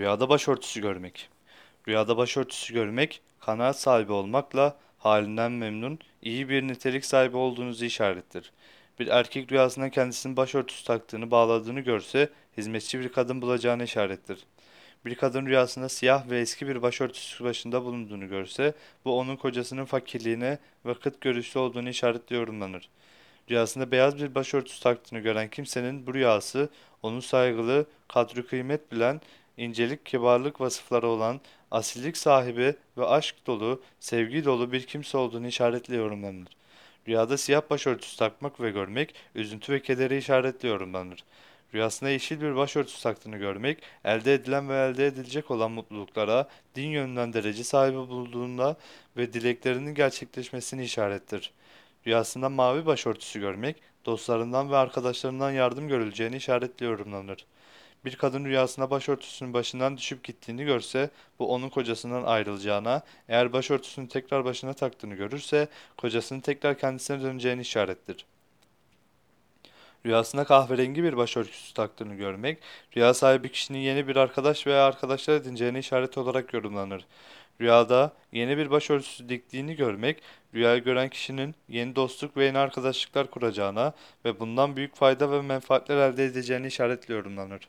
Rüyada başörtüsü görmek. Rüyada başörtüsü görmek, kanaat sahibi olmakla halinden memnun, iyi bir nitelik sahibi olduğunuzu işarettir. Bir erkek rüyasında kendisinin başörtüsü taktığını, bağladığını görse, hizmetçi bir kadın bulacağını işarettir. Bir kadın rüyasında siyah ve eski bir başörtüsü başında bulunduğunu görse, bu onun kocasının fakirliğine ve kıt görüşlü olduğunu işaretle yorumlanır. Rüyasında beyaz bir başörtüsü taktığını gören kimsenin bu rüyası onu saygılı, kadri kıymet bilen, incelik, kibarlık vasıfları olan, asillik sahibi ve aşk dolu, sevgi dolu bir kimse olduğunu işaretle yorumlanır. Rüyada siyah başörtüsü takmak ve görmek, üzüntü ve kederi işaretle yorumlanır. Rüyasında yeşil bir başörtüsü taktığını görmek, elde edilen ve elde edilecek olan mutluluklara din yönünden derece sahibi bulunduğunda ve dileklerinin gerçekleşmesini işarettir. Rüyasında mavi başörtüsü görmek, dostlarından ve arkadaşlarından yardım görüleceğini işaretli yorumlanır. Bir kadın rüyasında başörtüsünün başından düşüp gittiğini görse, bu onun kocasından ayrılacağına, eğer başörtüsünü tekrar başına taktığını görürse, kocasının tekrar kendisine döneceğini işarettir. Rüyasında kahverengi bir başörtüsü taktığını görmek, rüya sahibi kişinin yeni bir arkadaş veya arkadaşlar edineceğini işaret olarak yorumlanır. Rüyada yeni bir başörtüsü diktiğini görmek, rüyayı gören kişinin yeni dostluk ve yeni arkadaşlıklar kuracağına ve bundan büyük fayda ve menfaatler elde edeceğini işaretle yorumlanır.